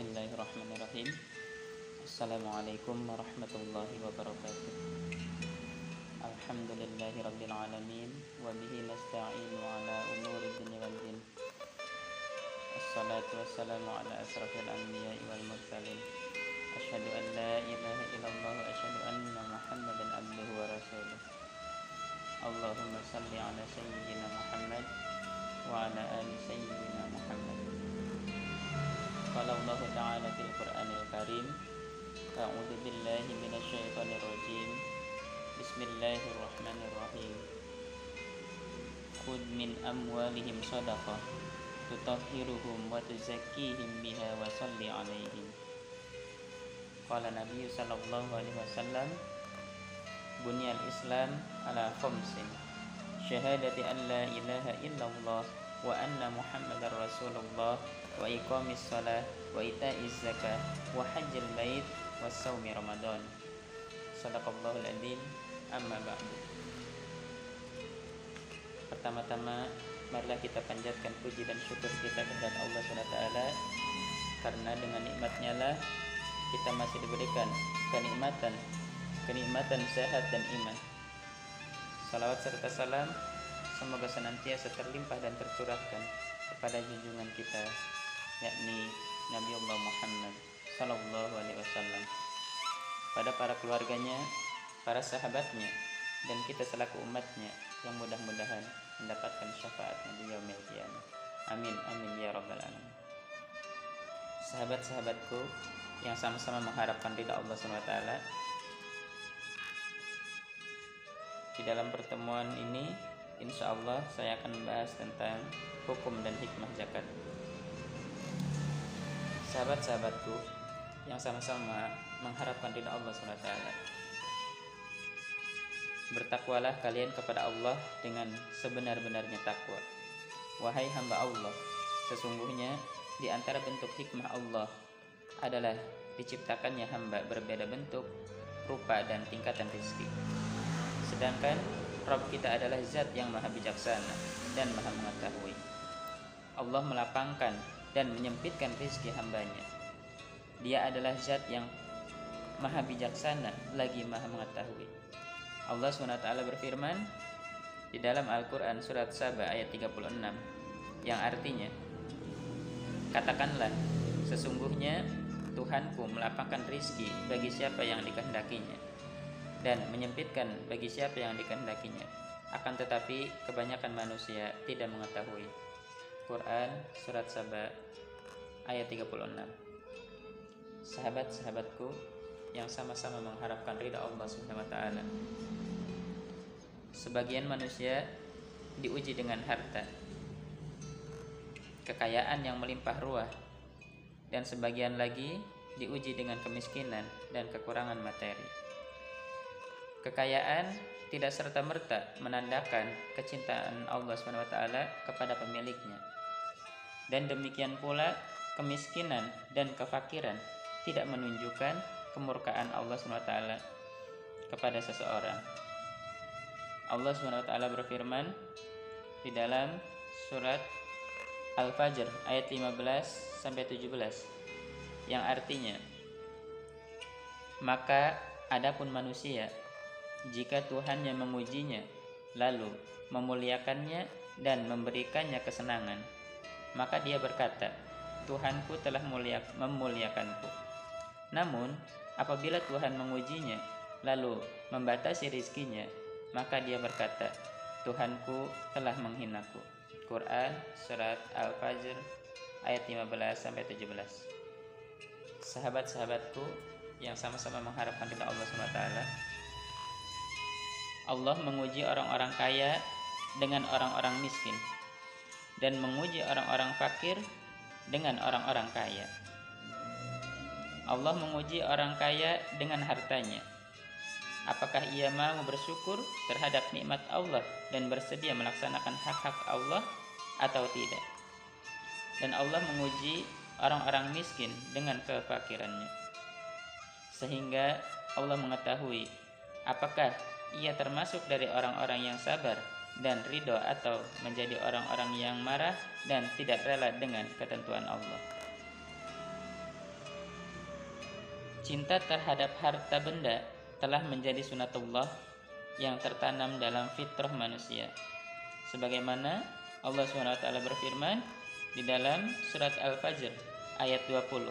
Bismillahirrahmanirrahim Assalamualaikum warahmatullahi wabarakatuh Alhamdulillahi rabbil alamin Wa bihi nasta'inu ala umuri dunia wal din Assalatu wassalamu ala asrafil anbiya wal mursalin Ashhadu an la ilaha illallah wa ashhadu anna muhammadan abduhu wa rasuluh Allahumma salli ala sayyidina Muhammad Wa ala ali sayyidina Muhammad Qala Allah Ta'ala fil Qur'anil Karim A'udzu billahi minasyaitonir rajim Bismillahirrahmanirrahim Khudh min amwalihim sadaqah tutahhiruhum wa tuzakkihim biha wa salli alaihim Qala Nabi sallallahu alaihi wasallam Bunyal Islam ala khamsin Syahadati an la ilaha illallah wa anna Muhammadar Rasulullah wa iqamis salah wa ita'iz zakah wa hajjil bait wa saumi ramadan. Sadaqallahul adzim amma ba'du. Pertama-tama marilah kita panjatkan puji dan syukur kita kepada Allah SWT karena dengan nikmatnya lah kita masih diberikan kenikmatan kenikmatan sehat dan iman. Salawat serta salam semoga senantiasa terlimpah dan tercurahkan kepada junjungan kita yakni Nabi Allah Muhammad Sallallahu Alaihi Wasallam pada para keluarganya, para sahabatnya, dan kita selaku umatnya yang mudah-mudahan mendapatkan syafaatnya di yaumil. Amin amin ya rabbal alamin. Sahabat-sahabatku yang sama-sama mengharapkan ridha Allah SWT di dalam pertemuan ini insya Allah saya akan membahas tentang hukum dan hikmah zakat sahabat-sahabatku yang sama-sama mengharapkan ridha Allah SWT bertakwalah kalian kepada Allah dengan sebenar-benarnya takwa. Wahai hamba Allah sesungguhnya di antara bentuk hikmah Allah adalah diciptakannya hamba berbeda bentuk rupa dan tingkatan rezeki. Sedangkan Rob kita adalah zat yang maha bijaksana dan maha mengetahui. Allah melapangkan dan menyempitkan rezeki hambanya. Dia adalah zat yang maha bijaksana lagi maha mengetahui. Allah SWT berfirman di dalam Al-Quran surat Sabah ayat 36 yang artinya Katakanlah sesungguhnya Tuhanku melapangkan rizki bagi siapa yang dikehendakinya dan menyempitkan bagi siapa yang dikehendakinya akan tetapi kebanyakan manusia tidak mengetahui Quran surat Saba ayat 36 Sahabat-sahabatku yang sama-sama mengharapkan ridha Allah Subhanahu wa taala. Sebagian manusia diuji dengan harta, kekayaan yang melimpah ruah, dan sebagian lagi diuji dengan kemiskinan dan kekurangan materi. Kekayaan tidak serta-merta menandakan kecintaan Allah SWT kepada pemiliknya. Dan demikian pula kemiskinan dan kefakiran tidak menunjukkan kemurkaan Allah SWT kepada seseorang. Allah SWT berfirman di dalam surat Al-Fajr ayat 15 sampai 17 yang artinya maka adapun manusia jika Tuhan yang mengujinya lalu memuliakannya dan memberikannya kesenangan maka dia berkata, Tuhanku telah mulia, memuliakanku. Namun, apabila Tuhan mengujinya, lalu membatasi rizkinya, maka dia berkata, Tuhanku telah menghinaku. Quran Surat Al-Fajr ayat 15 sampai 17. Sahabat-sahabatku yang sama-sama mengharapkan ridha Allah SWT. Allah menguji orang-orang kaya dengan orang-orang miskin dan menguji orang-orang fakir dengan orang-orang kaya. Allah menguji orang kaya dengan hartanya. Apakah ia mau bersyukur terhadap nikmat Allah dan bersedia melaksanakan hak-hak Allah atau tidak? Dan Allah menguji orang-orang miskin dengan kefakirannya. Sehingga Allah mengetahui apakah ia termasuk dari orang-orang yang sabar dan ridho atau menjadi orang-orang yang marah dan tidak rela dengan ketentuan Allah. cinta terhadap harta benda telah menjadi sunatullah yang tertanam dalam fitrah manusia. Sebagaimana Allah SWT berfirman di dalam surat Al-Fajr ayat 20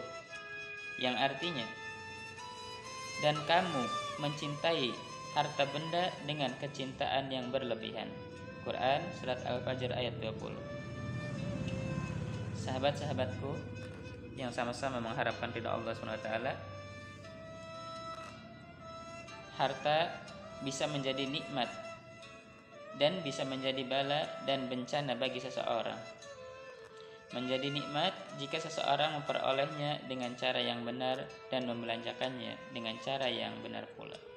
yang artinya dan kamu mencintai harta benda dengan kecintaan yang berlebihan. Quran surat Al-Fajr ayat 20. Sahabat-sahabatku yang sama-sama mengharapkan ridha Allah SWT harta bisa menjadi nikmat dan bisa menjadi bala dan bencana bagi seseorang. Menjadi nikmat jika seseorang memperolehnya dengan cara yang benar dan membelanjakannya dengan cara yang benar pula.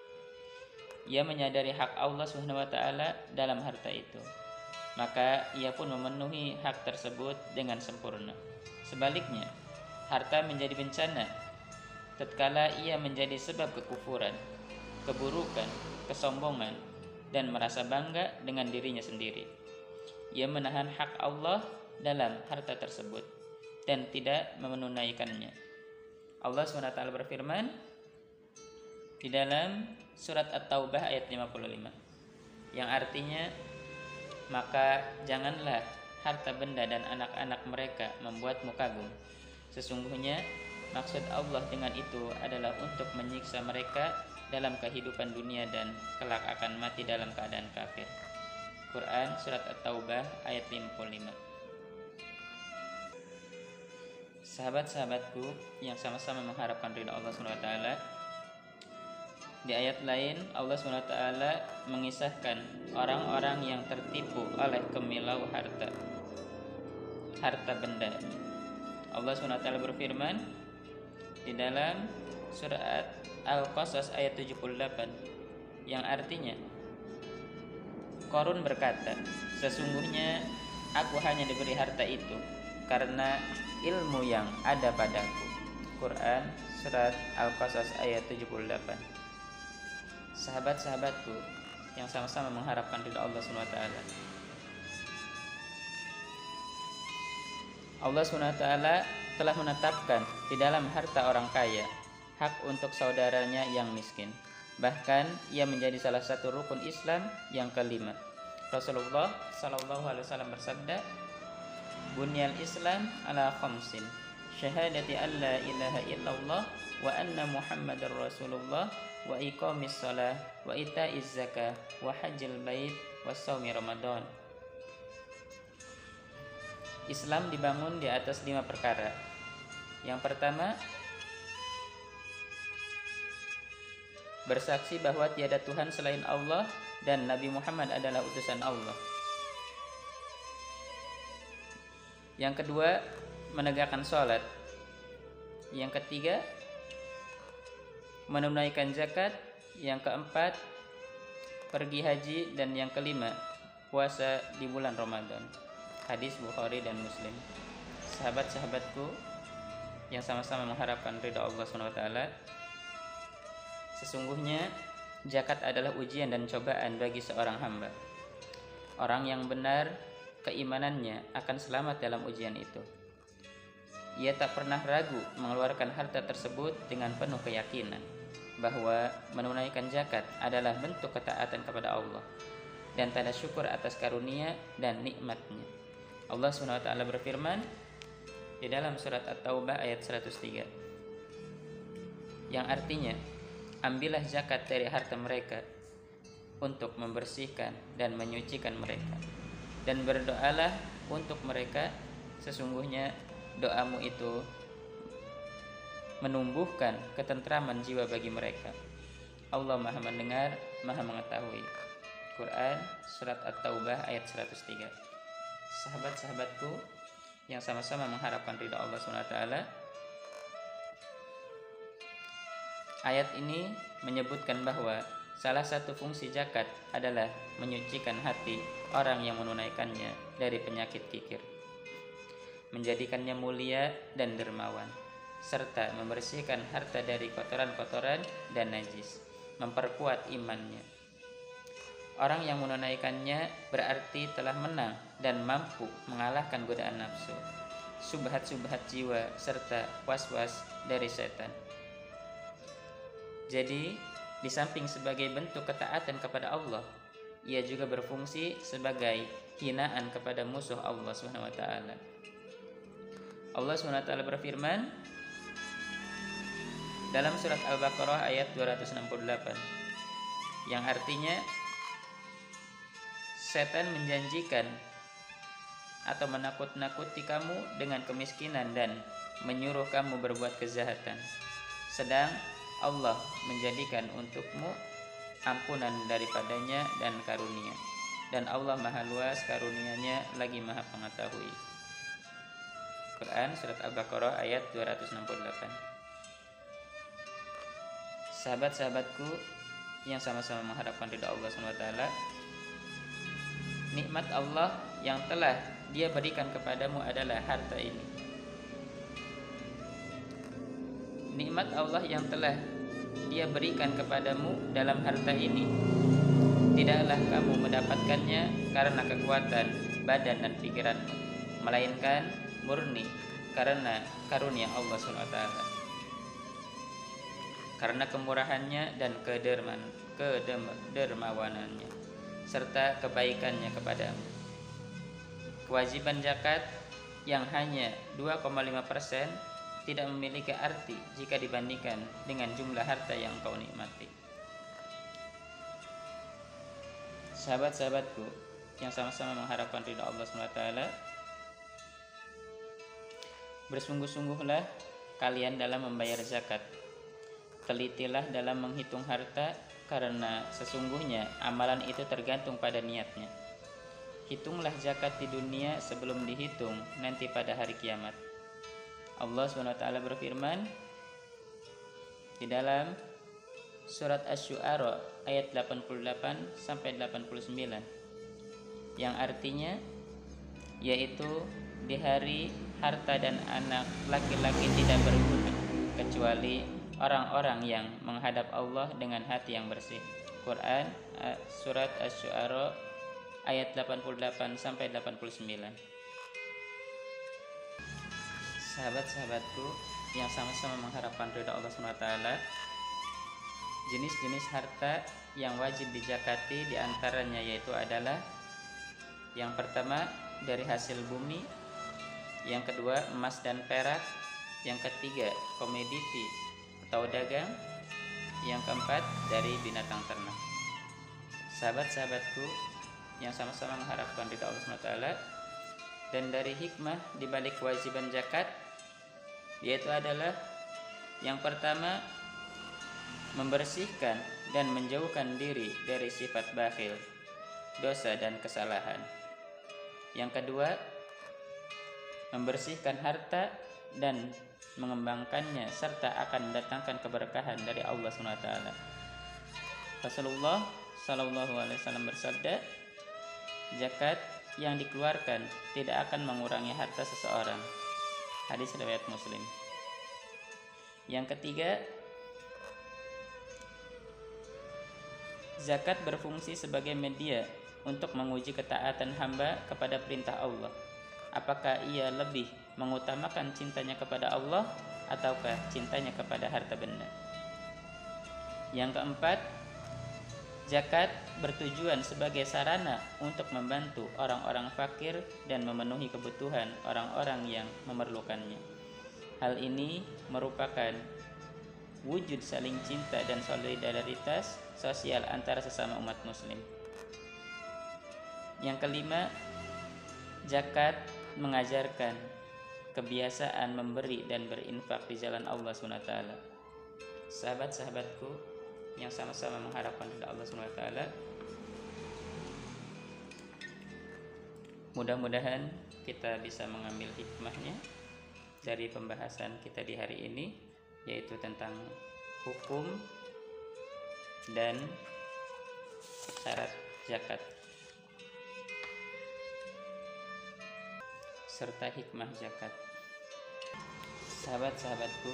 Ia menyadari hak Allah SWT dalam harta itu. Maka ia pun memenuhi hak tersebut dengan sempurna. Sebaliknya, harta menjadi bencana tatkala ia menjadi sebab kekufuran, keburukan, kesombongan, dan merasa bangga dengan dirinya sendiri. Ia menahan hak Allah dalam harta tersebut dan tidak menunaikannya. Allah SWT berfirman di dalam surat At-Taubah ayat 55 yang artinya maka janganlah harta benda dan anak-anak mereka membuatmu kagum. Sesungguhnya maksud Allah dengan itu adalah untuk menyiksa mereka dalam kehidupan dunia dan kelak akan mati dalam keadaan kafir. Quran Surat At-Taubah ayat 55 Sahabat-sahabatku yang sama-sama mengharapkan ridha Allah SWT Di ayat lain Allah SWT mengisahkan orang-orang yang tertipu oleh kemilau harta Harta benda Allah SWT berfirman di dalam surat Al-Qasas ayat 78 yang artinya Korun berkata, sesungguhnya aku hanya diberi harta itu karena ilmu yang ada padaku. Quran surat Al-Qasas ayat 78. Sahabat-sahabatku yang sama-sama mengharapkan ridha Allah SWT. Allah SWT telah menetapkan di dalam harta orang kaya hak untuk saudaranya yang miskin. Bahkan ia menjadi salah satu rukun Islam yang kelima. Rasulullah Shallallahu Alaihi Wasallam bersabda, "Bunyal Islam ala khamsin, syahadati an la ilaha illallah wa anna Muhammadar Rasulullah wa iqamis salah wa itaiz zakah wa hajjil bait wa saumi Ramadan." Islam dibangun di atas lima perkara. Yang pertama, bersaksi bahwa tiada Tuhan selain Allah dan Nabi Muhammad adalah utusan Allah. Yang kedua, menegakkan sholat. Yang ketiga, menunaikan zakat. Yang keempat, pergi haji. Dan yang kelima, puasa di bulan Ramadan. Hadis Bukhari dan Muslim. Sahabat-sahabatku yang sama-sama mengharapkan ridha Allah SWT Sesungguhnya zakat adalah ujian dan cobaan bagi seorang hamba. Orang yang benar keimanannya akan selamat dalam ujian itu. Ia tak pernah ragu mengeluarkan harta tersebut dengan penuh keyakinan bahwa menunaikan zakat adalah bentuk ketaatan kepada Allah dan tanda syukur atas karunia dan nikmatnya. Allah SWT berfirman di dalam surat At-Taubah ayat 103 yang artinya ambillah zakat dari harta mereka untuk membersihkan dan menyucikan mereka dan berdoalah untuk mereka sesungguhnya doamu itu menumbuhkan ketentraman jiwa bagi mereka. Allah Maha mendengar Maha mengetahui. Quran surat At-Taubah ayat 103 Sahabat-sahabatku yang sama-sama mengharapkan ridha Allah SWT Ayat ini menyebutkan bahwa salah satu fungsi zakat adalah menyucikan hati orang yang menunaikannya dari penyakit kikir, menjadikannya mulia dan dermawan, serta membersihkan harta dari kotoran-kotoran dan najis, memperkuat imannya. Orang yang menunaikannya berarti telah menang dan mampu mengalahkan godaan nafsu, subhat-subhat jiwa, serta was-was dari setan Jadi, di samping sebagai bentuk ketaatan kepada Allah, ia juga berfungsi sebagai hinaan kepada musuh Allah taala. Allah taala berfirman dalam surat Al-Baqarah ayat 268 yang artinya setan menjanjikan atau menakut-nakuti kamu dengan kemiskinan dan menyuruh kamu berbuat kejahatan. Sedang Allah menjadikan untukmu ampunan daripadanya dan karunia. Dan Allah maha luas karunianya lagi maha pengetahui. Quran Surat Al-Baqarah ayat 268 Sahabat-sahabatku yang sama-sama mengharapkan ridha Allah SWT Nikmat Allah yang telah dia berikan kepadamu adalah harta ini. Nikmat Allah yang telah dia berikan kepadamu dalam harta ini tidaklah kamu mendapatkannya karena kekuatan badan dan pikiranmu melainkan murni karena karunia Allah SWT karena kemurahannya dan kederman kedermawanannya serta kebaikannya kepadamu kewajiban zakat yang hanya 2,5 persen tidak memiliki arti jika dibandingkan dengan jumlah harta yang kau nikmati. Sahabat-sahabatku yang sama-sama mengharapkan ridha Allah SWT Bersungguh-sungguhlah kalian dalam membayar zakat Telitilah dalam menghitung harta karena sesungguhnya amalan itu tergantung pada niatnya. Hitunglah zakat di dunia sebelum dihitung nanti pada hari kiamat. Allah SWT berfirman di dalam surat Asy-Syu'ara ayat 88 sampai 89 yang artinya yaitu di hari harta dan anak laki-laki tidak berguna kecuali orang-orang yang menghadap Allah dengan hati yang bersih. Quran surat Asy-Syu'ara ayat 88 sampai 89 sahabat-sahabatku yang sama-sama mengharapkan ridha Allah SWT jenis-jenis harta yang wajib dijakati di antaranya yaitu adalah yang pertama dari hasil bumi yang kedua emas dan perak yang ketiga komoditi atau dagang yang keempat dari binatang ternak sahabat-sahabatku yang sama-sama mengharapkan ridha Allah SWT dan dari hikmah dibalik kewajiban zakat yaitu adalah yang pertama membersihkan dan menjauhkan diri dari sifat bakhil, dosa dan kesalahan. Yang kedua, membersihkan harta dan mengembangkannya serta akan mendatangkan keberkahan dari Allah SWT. Rasulullah Shallallahu Alaihi Wasallam bersabda, zakat yang dikeluarkan tidak akan mengurangi harta seseorang, Hadis riwayat Muslim. Yang ketiga, zakat berfungsi sebagai media untuk menguji ketaatan hamba kepada perintah Allah. Apakah ia lebih mengutamakan cintanya kepada Allah ataukah cintanya kepada harta benda? Yang keempat, zakat bertujuan sebagai sarana untuk membantu orang-orang fakir dan memenuhi kebutuhan orang-orang yang memerlukannya. Hal ini merupakan wujud saling cinta dan solidaritas sosial antara sesama umat muslim. Yang kelima, zakat mengajarkan kebiasaan memberi dan berinfak di jalan Allah SWT. Sahabat-sahabatku yang sama-sama mengharapkan ridha Allah SWT, Mudah-mudahan kita bisa mengambil hikmahnya dari pembahasan kita di hari ini yaitu tentang hukum dan syarat zakat serta hikmah zakat Sahabat-sahabatku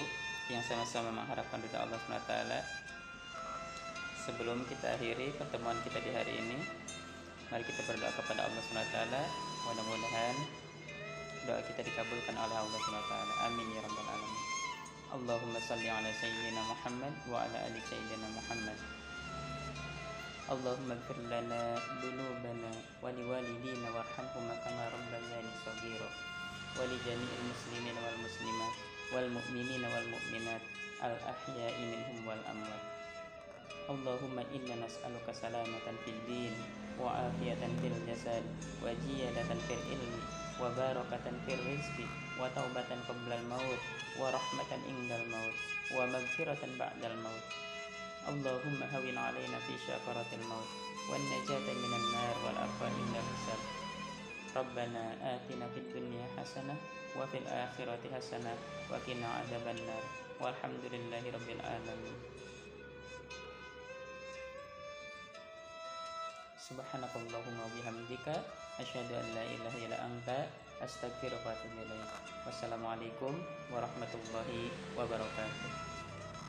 yang sama-sama mengharapkan ridha Allah SWT Sebelum kita akhiri pertemuan kita di hari ini Mari kita berdoa kepada Allah SWT Mudah-mudahan doa kita dikabulkan oleh Allah SWT Amin ya rabbal alamin. اللهم صل على سيدنا محمد وعلى آل سيدنا محمد اللهم اغفر لنا ذنوبنا ولوالدينا وارحمهما كما ربياني صغيرا ولجميع المسلمين والمسلمات والمؤمنين والمؤمنات الأحياء منهم والأموات. اللهم إنا نسألك سلامة في الدين وعافية في الجسد وجيادة في العلم وبركة في الرزق وتوبة قبل الموت ورحمة عند الموت ومغفرة بعد الموت. اللهم هون علينا في شفرة الموت والنجاة من النار والعفو عند الحساب. Rabbana atina fid dunya hasanah wa fil akhirati hasanah wa qina adzabannar. Walhamdulillahi rabbil alamin. Subhanakallahumma bihamdika asyhadu an la ilaha illa anta astaghfiruka wa atubu ilaik. Wassalamualaikum warahmatullahi wabarakatuh.